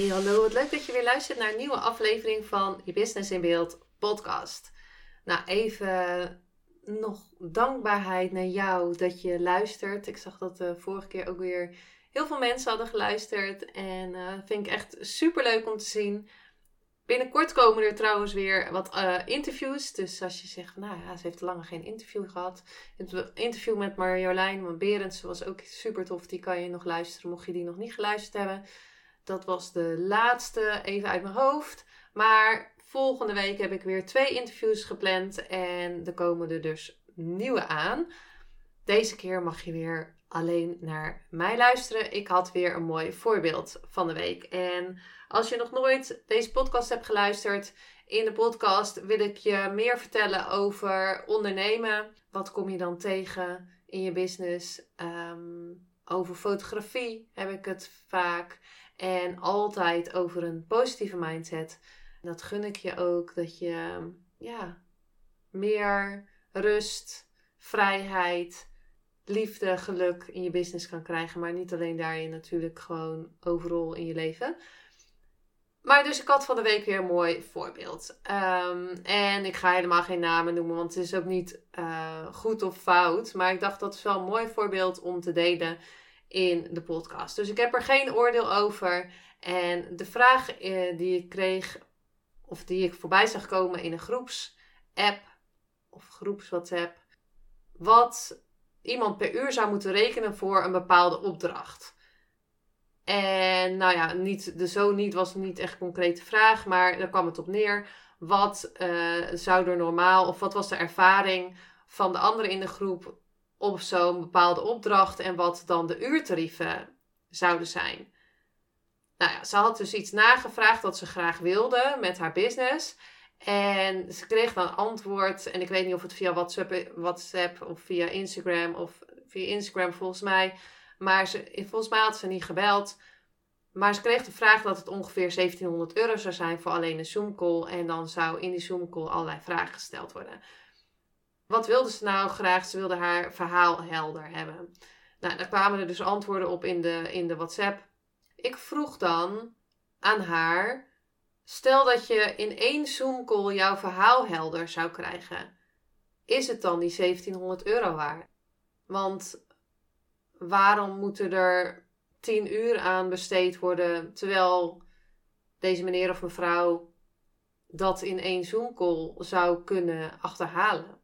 Hey, hallo. Wat leuk dat je weer luistert naar een nieuwe aflevering van Je Business in Beeld podcast. Nou, even nog dankbaarheid naar jou dat je luistert. Ik zag dat de vorige keer ook weer heel veel mensen hadden geluisterd. En uh, vind ik echt super leuk om te zien. Binnenkort komen er trouwens weer wat uh, interviews. Dus als je zegt, nou ja, ze heeft lang geen interview gehad. Het interview met Marjolein van Berends was ook super tof. Die kan je nog luisteren, mocht je die nog niet geluisterd hebben. Dat was de laatste, even uit mijn hoofd. Maar volgende week heb ik weer twee interviews gepland. En er komen er dus nieuwe aan. Deze keer mag je weer alleen naar mij luisteren. Ik had weer een mooi voorbeeld van de week. En als je nog nooit deze podcast hebt geluisterd, in de podcast wil ik je meer vertellen over ondernemen. Wat kom je dan tegen in je business? Um, over fotografie heb ik het vaak. En altijd over een positieve mindset. Dat gun ik je ook. Dat je ja, meer rust, vrijheid, liefde, geluk in je business kan krijgen. Maar niet alleen daarin, natuurlijk gewoon overal in je leven. Maar dus ik had van de week weer een mooi voorbeeld. Um, en ik ga helemaal geen namen noemen, want het is ook niet uh, goed of fout. Maar ik dacht dat is wel een mooi voorbeeld om te delen in de podcast. Dus ik heb er geen oordeel over. En de vraag eh, die ik kreeg, of die ik voorbij zag komen in een groepsapp of groeps WhatsApp, wat iemand per uur zou moeten rekenen voor een bepaalde opdracht. En nou ja, niet, de zo niet was niet echt een concrete vraag, maar daar kwam het op neer. Wat uh, zou er normaal, of wat was de ervaring van de anderen in de groep op zo'n bepaalde opdracht en wat dan de uurtarieven zouden zijn. Nou ja, ze had dus iets nagevraagd wat ze graag wilde met haar business. En ze kreeg dan antwoord. En ik weet niet of het via WhatsApp, WhatsApp of via Instagram of via Instagram volgens mij. Maar ze, volgens mij had ze niet gebeld. Maar ze kreeg de vraag dat het ongeveer 1700 euro zou zijn voor alleen een Zoom call. En dan zou in die Zoom call allerlei vragen gesteld worden. Wat wilde ze nou graag? Ze wilde haar verhaal helder hebben. Nou, daar kwamen er dus antwoorden op in de, in de WhatsApp. Ik vroeg dan aan haar: stel dat je in één Zoom-call jouw verhaal helder zou krijgen. Is het dan die 1700 euro waard? Want waarom moeten er 10 uur aan besteed worden terwijl deze meneer of mevrouw dat in één Zoom-call zou kunnen achterhalen?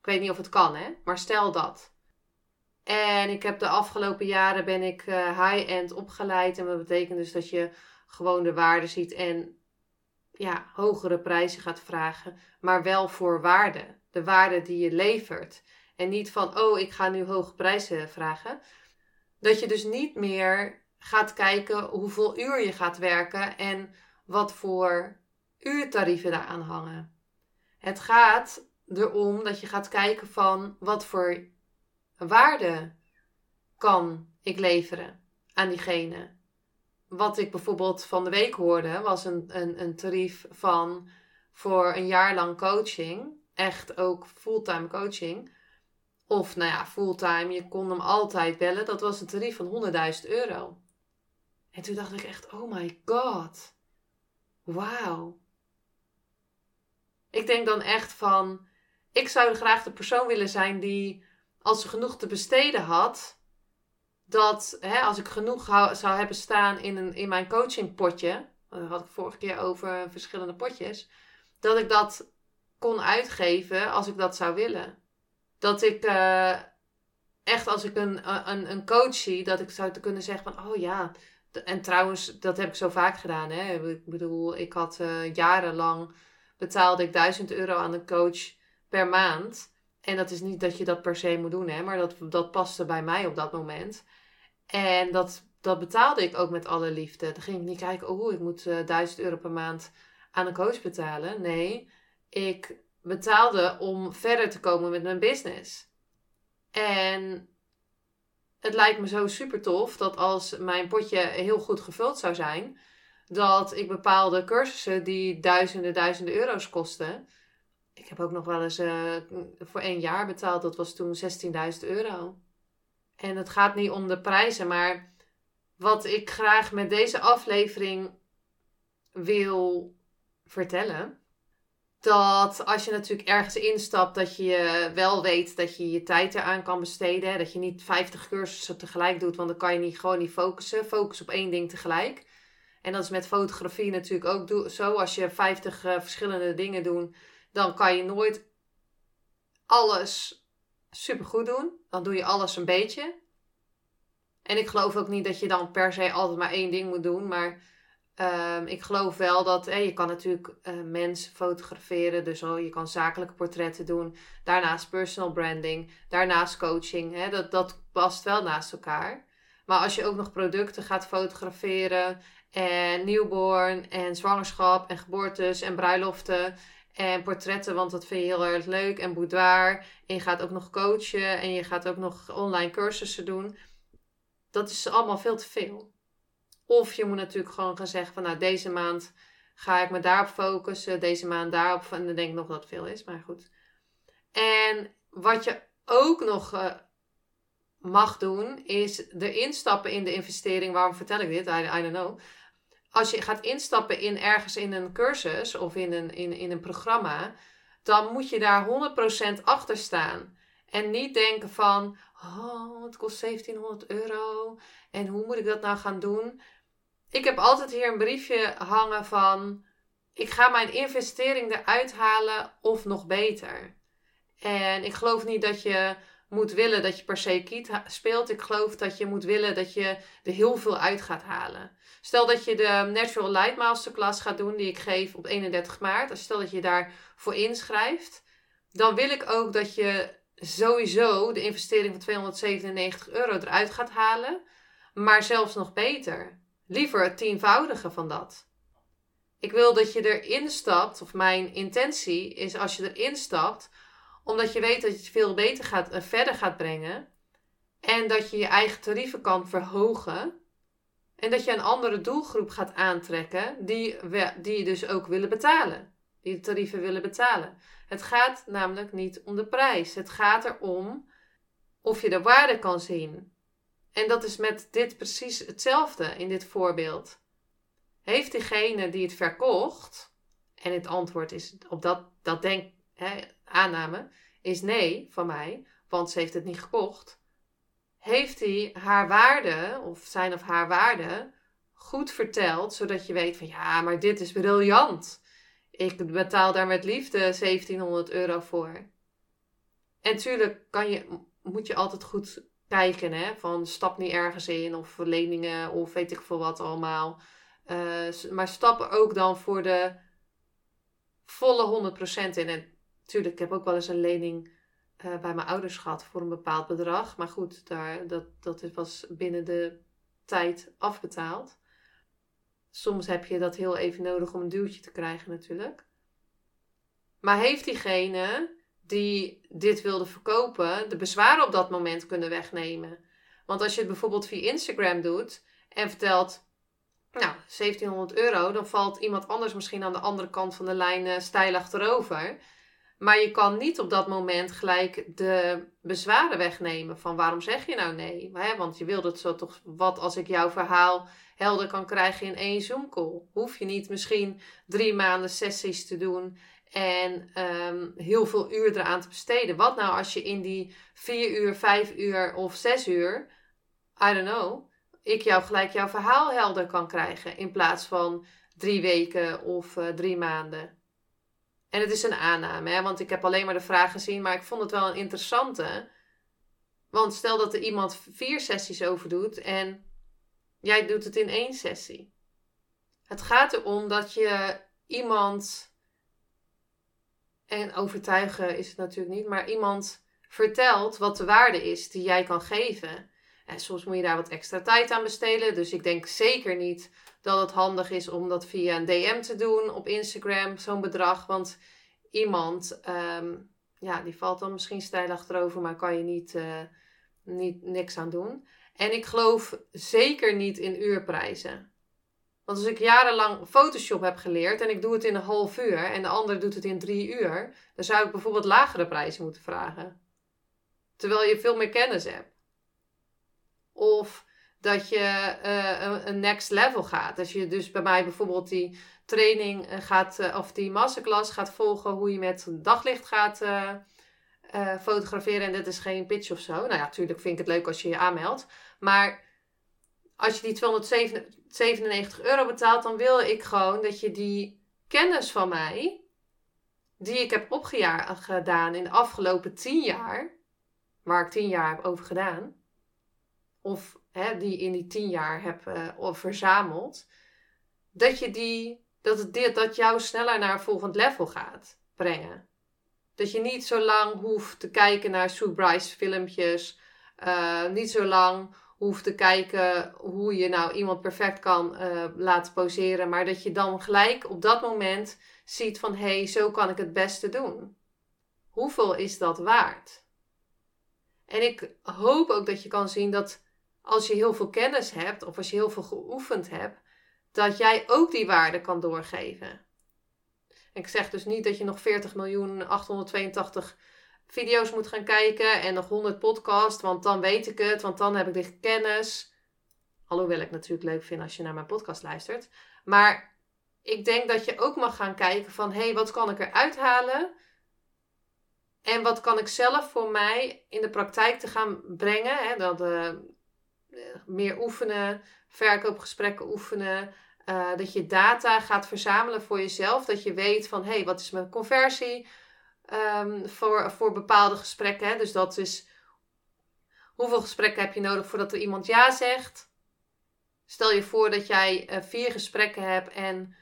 Ik weet niet of het kan, hè? Maar stel dat. En ik heb de afgelopen jaren ben ik uh, high-end opgeleid. En dat betekent dus dat je gewoon de waarde ziet en ja, hogere prijzen gaat vragen. Maar wel voor waarde. De waarde die je levert. En niet van, oh, ik ga nu hoge prijzen vragen. Dat je dus niet meer gaat kijken hoeveel uur je gaat werken en wat voor uurtarieven daaraan hangen. Het gaat erom dat je gaat kijken van wat voor waarde kan ik leveren aan diegene. Wat ik bijvoorbeeld van de week hoorde was een, een, een tarief van voor een jaar lang coaching. Echt ook fulltime coaching. Of nou ja, fulltime, je kon hem altijd bellen. Dat was een tarief van 100.000 euro. En toen dacht ik echt, oh my god. Wauw. Ik denk dan echt van, ik zou graag de persoon willen zijn die, als ze genoeg te besteden had, dat hè, als ik genoeg zou hebben staan in, een, in mijn coachingpotje, daar had ik vorige keer over verschillende potjes, dat ik dat kon uitgeven als ik dat zou willen. Dat ik uh, echt als ik een, een, een coach zie, dat ik zou kunnen zeggen van, oh ja, en trouwens, dat heb ik zo vaak gedaan. Hè? Ik bedoel, ik had uh, jarenlang betaalde ik 1000 euro aan een coach per maand. En dat is niet dat je dat per se moet doen, hè, maar dat, dat paste bij mij op dat moment. En dat dat betaalde ik ook met alle liefde. Dan ging ik niet kijken, oh, ik moet uh, 1000 euro per maand aan een coach betalen. Nee, ik betaalde om verder te komen met mijn business. En het lijkt me zo super tof dat als mijn potje heel goed gevuld zou zijn, dat ik bepaalde cursussen die duizenden, duizenden euro's kosten. Ik heb ook nog wel eens uh, voor één jaar betaald, dat was toen 16.000 euro. En het gaat niet om de prijzen, maar wat ik graag met deze aflevering wil vertellen. Dat als je natuurlijk ergens instapt, dat je wel weet dat je je tijd eraan kan besteden. Dat je niet 50 cursussen tegelijk doet, want dan kan je niet, gewoon niet focussen. Focus op één ding tegelijk. En dat is met fotografie natuurlijk ook zo. Als je 50 uh, eh, verschillende dingen doet, dan kan je nooit alles supergoed doen. Dan doe je alles een beetje. En ik geloof ook niet dat je dan per se altijd maar één ding moet doen. Maar um, ik geloof wel dat je kan natuurlijk uh, mensen fotograferen. Dus oh, je kan zakelijke portretten doen. Daarnaast personal branding. Daarnaast coaching. Hè, dat, dat past wel naast elkaar. Maar als je ook nog producten gaat fotograferen. En newborn en zwangerschap en geboortes en bruiloften en portretten, want dat vind je heel erg leuk. En boudoir. En je gaat ook nog coachen en je gaat ook nog online cursussen doen dat is allemaal veel te veel. Of je moet natuurlijk gewoon gaan zeggen van nou deze maand ga ik me daarop focussen, deze maand daarop. En dan denk ik nog dat het veel is, maar goed. En wat je ook nog uh, mag doen, is er instappen in de investering. Waarom vertel ik dit? I, I don't know. Als je gaat instappen in ergens in een cursus of in een, in, in een programma, dan moet je daar 100% achter staan. En niet denken van, oh, het kost 1700 euro en hoe moet ik dat nou gaan doen? Ik heb altijd hier een briefje hangen van, ik ga mijn investering eruit halen of nog beter. En ik geloof niet dat je moet willen dat je per se kiet speelt. Ik geloof dat je moet willen dat je er heel veel uit gaat halen. Stel dat je de Natural Light Masterclass gaat doen, die ik geef op 31 maart. Stel dat je daarvoor inschrijft. Dan wil ik ook dat je sowieso de investering van 297 euro eruit gaat halen. Maar zelfs nog beter. Liever het tienvoudige van dat. Ik wil dat je erin stapt, of mijn intentie is als je erin stapt, omdat je weet dat je het veel beter gaat en verder gaat brengen. En dat je je eigen tarieven kan verhogen. En dat je een andere doelgroep gaat aantrekken die, die dus ook willen betalen. Die de tarieven willen betalen. Het gaat namelijk niet om de prijs. Het gaat erom of je de waarde kan zien. En dat is met dit precies hetzelfde in dit voorbeeld. Heeft diegene die het verkocht, en het antwoord is op dat, dat denk, hè, aanname, is nee van mij, want ze heeft het niet gekocht. Heeft hij haar waarde, of zijn of haar waarde, goed verteld, zodat je weet van ja, maar dit is briljant ik betaal daar met liefde 1700 euro voor. En tuurlijk kan je, moet je altijd goed kijken, hè? Van stap niet ergens in of leningen of weet ik veel wat allemaal. Uh, maar stap ook dan voor de volle 100% in. En tuurlijk, ik heb ook wel eens een lening uh, bij mijn ouders gehad voor een bepaald bedrag. Maar goed, daar, dat, dat was binnen de tijd afbetaald. Soms heb je dat heel even nodig om een duwtje te krijgen natuurlijk. Maar heeft diegene die dit wilde verkopen de bezwaren op dat moment kunnen wegnemen? Want als je het bijvoorbeeld via Instagram doet en vertelt, nou, 1700 euro, dan valt iemand anders misschien aan de andere kant van de lijn uh, stijl achterover. Maar je kan niet op dat moment gelijk de bezwaren wegnemen van waarom zeg je nou nee? Want je wilt het zo toch, wat als ik jouw verhaal helder kan krijgen in één Zoom call? Hoef je niet misschien drie maanden sessies te doen en ehm, heel veel uur eraan te besteden. Wat nou als je in die vier uur, vijf uur of zes uur, I don't know, ik jou gelijk jouw verhaal helder kan krijgen in plaats van drie weken of uh, drie maanden. En het is een aanname, hè? want ik heb alleen maar de vraag gezien, maar ik vond het wel een interessante. Want stel dat er iemand vier sessies over doet en jij doet het in één sessie. Het gaat erom dat je iemand, en overtuigen is het natuurlijk niet, maar iemand vertelt wat de waarde is die jij kan geven. En soms moet je daar wat extra tijd aan besteden. Dus ik denk zeker niet dat het handig is om dat via een DM te doen op Instagram, zo'n bedrag. Want iemand, ehm, ja, die valt dan misschien stijl achterover, maar kan je niet, uh, niet niks aan doen. En ik geloof zeker niet in uurprijzen. Want als ik jarenlang Photoshop heb geleerd en ik doe het in een half uur en de ander doet het in drie uur, dan zou ik bijvoorbeeld lagere prijzen moeten vragen. Terwijl je veel meer kennis hebt. Of dat je uh, een next level gaat. Als je dus bij mij bijvoorbeeld die training eh, gaat, uh, of die masterclass gaat volgen, hoe je met daglicht gaat uh, fotograferen. En dit is geen pitch of zo. Nou ja, natuurlijk vind ik het leuk als je je aanmeldt. Maar als je die 297 euro betaalt, dan wil ik gewoon dat je die kennis van mij, die ik heb opgedaan in de afgelopen 10 jaar, waar ik 10 jaar heb over gedaan, of hè, die in die 10 jaar heb uh, verzameld, dat je die, dat het dit, dat jou sneller naar een volgend level gaat brengen. Dat je niet zo lang hoeft te kijken naar Sue Bryce filmpjes, uh, niet zo lang hoeft te kijken hoe je nou iemand perfect kan uh, laten poseren, maar dat je dan gelijk op dat moment ziet van hé, hey, zo kan ik het beste doen. Hoeveel is dat waard? En ik hoop ook dat je kan zien dat als je heel veel kennis hebt of als je heel veel geoefend hebt, dat jij ook die waarde kan doorgeven. ik zeg dus niet dat je nog 40 miljoen 882 video's moet gaan kijken en nog 100 podcasts, want dan weet ik het, want dan heb ik de kennis. Alhoewel ik natuurlijk leuk vind als je naar mijn podcast luistert. Maar ik denk dat je ook mag gaan kijken van, hé, hey, wat kan ik eruit halen? En wat kan ik zelf voor mij in de praktijk te gaan brengen? Hè? Dat, uh, meer oefenen, verkoopgesprekken oefenen. Uh, dat je data gaat verzamelen voor jezelf. Dat je weet van, hé, hey, wat is mijn conversie? um, voor, voor bepaalde gesprekken. Dus dat is hoeveel gesprekken heb je nodig voordat er iemand ja zegt. Stel je voor dat jij uh, vier gesprekken hebt en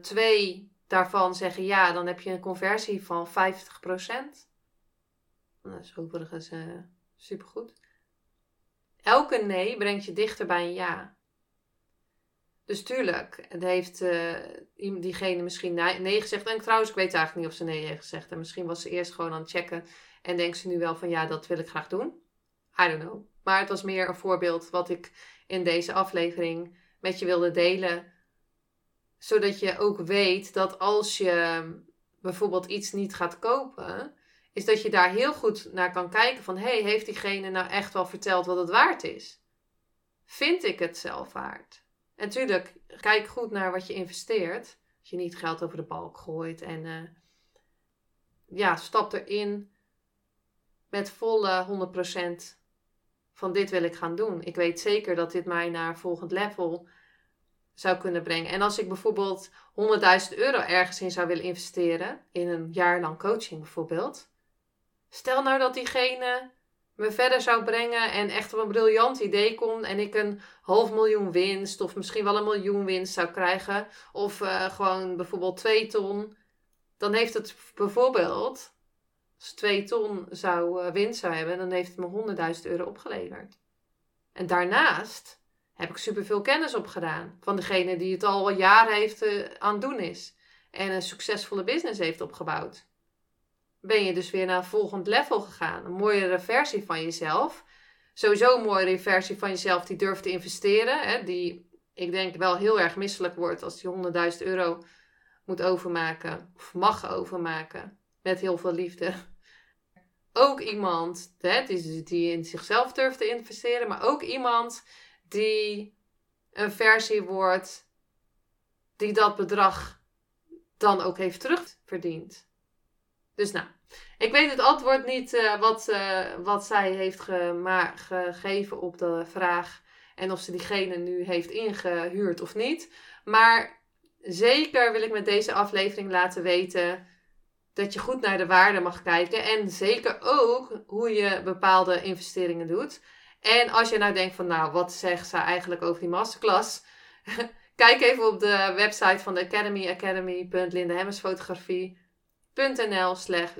twee daarvan zeggen ja, dan heb je een conversie van 50%. Dat is overigens supergoed. Elke nee brengt je dichter bij een ja. Dus tuurlijk, het heeft uh, diegene misschien nee gezegd. En trouwens, ik weet eigenlijk niet of ze nee heeft gezegd. En misschien was ze eerst gewoon aan het checken. En denkt ze nu wel van ja, dat wil ik graag doen. I don't know. Maar het was meer een voorbeeld wat ik in deze aflevering met je wilde delen. Zodat je ook weet dat als je bijvoorbeeld iets niet gaat kopen, is dat je daar heel goed naar kan kijken van hey, heeft diegene nou echt wel verteld wat het waard is? Vind ik het zelf waard? En tuurlijk, kijk goed naar wat je investeert. Dat je niet geld over de balk gooit. En uh, ja, stap erin met volle 100% van dit wil ik gaan doen. Ik weet zeker dat dit mij naar volgend level zou kunnen brengen. En als ik bijvoorbeeld 100.000 euro ergens in zou willen investeren, in een jaar lang coaching bijvoorbeeld. Stel nou dat diegene me verder zou brengen en echt op een briljant idee komt en ik een half miljoen winst of misschien wel een miljoen winst zou krijgen of uh, gewoon bijvoorbeeld twee ton, dan heeft het bijvoorbeeld, als twee ton zou, uh, winst zou hebben, dan heeft het me 100.000 euro opgeleverd. En daarnaast heb ik superveel kennis opgedaan van degene die het al jaren heeft uh, aan doen is en een succesvolle business heeft opgebouwd ben je dus weer naar een volgend level gegaan. Een mooiere versie van jezelf. Sowieso een mooiere versie van jezelf die durft te investeren. Hè, die ik denk wel heel erg misselijk wordt als die 100.000 euro moet overmaken. Of mag overmaken. Met heel veel liefde. Ook iemand hè, die, die in zichzelf durft te investeren. Maar ook iemand die een versie wordt die dat bedrag dan ook heeft terugverdiend. Dus nou, ik weet het antwoord niet uh, wat, uh, wat zij heeft gegeven op de vraag. En of ze diegene nu heeft ingehuurd of niet. Maar zeker wil ik met deze aflevering laten weten dat je goed naar de waarde mag kijken. En zeker ook hoe je bepaalde investeringen doet. En als je nou denkt van nou, wat zegt ze eigenlijk over die masterclass? Kijk even op de website van de Academy, academy.lindehemmersfotografie nl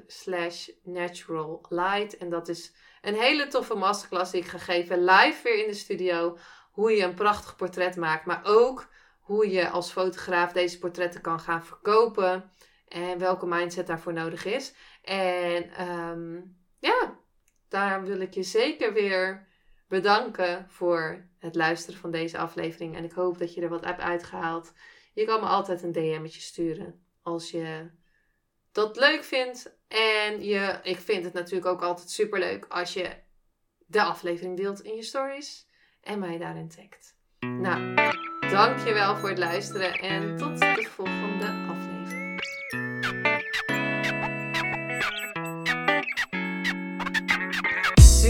slash natural light. En dat is een hele toffe masterclass die ik ga geven live weer in de studio. Hoe je een prachtig portret maakt, maar ook hoe je als fotograaf deze portretten kan gaan verkopen. En welke mindset daarvoor nodig is. En um, ja, daar wil ik je zeker weer bedanken voor het luisteren van deze aflevering. En ik hoop dat je er wat hebt uitgehaald. Je kan me altijd een DM'tje sturen als je dat leuk vindt. En je, ik vind het natuurlijk ook altijd super leuk als je de aflevering deelt in je stories en mij daarin tagt. Nou, dankjewel voor het luisteren en tot de volgende aflevering.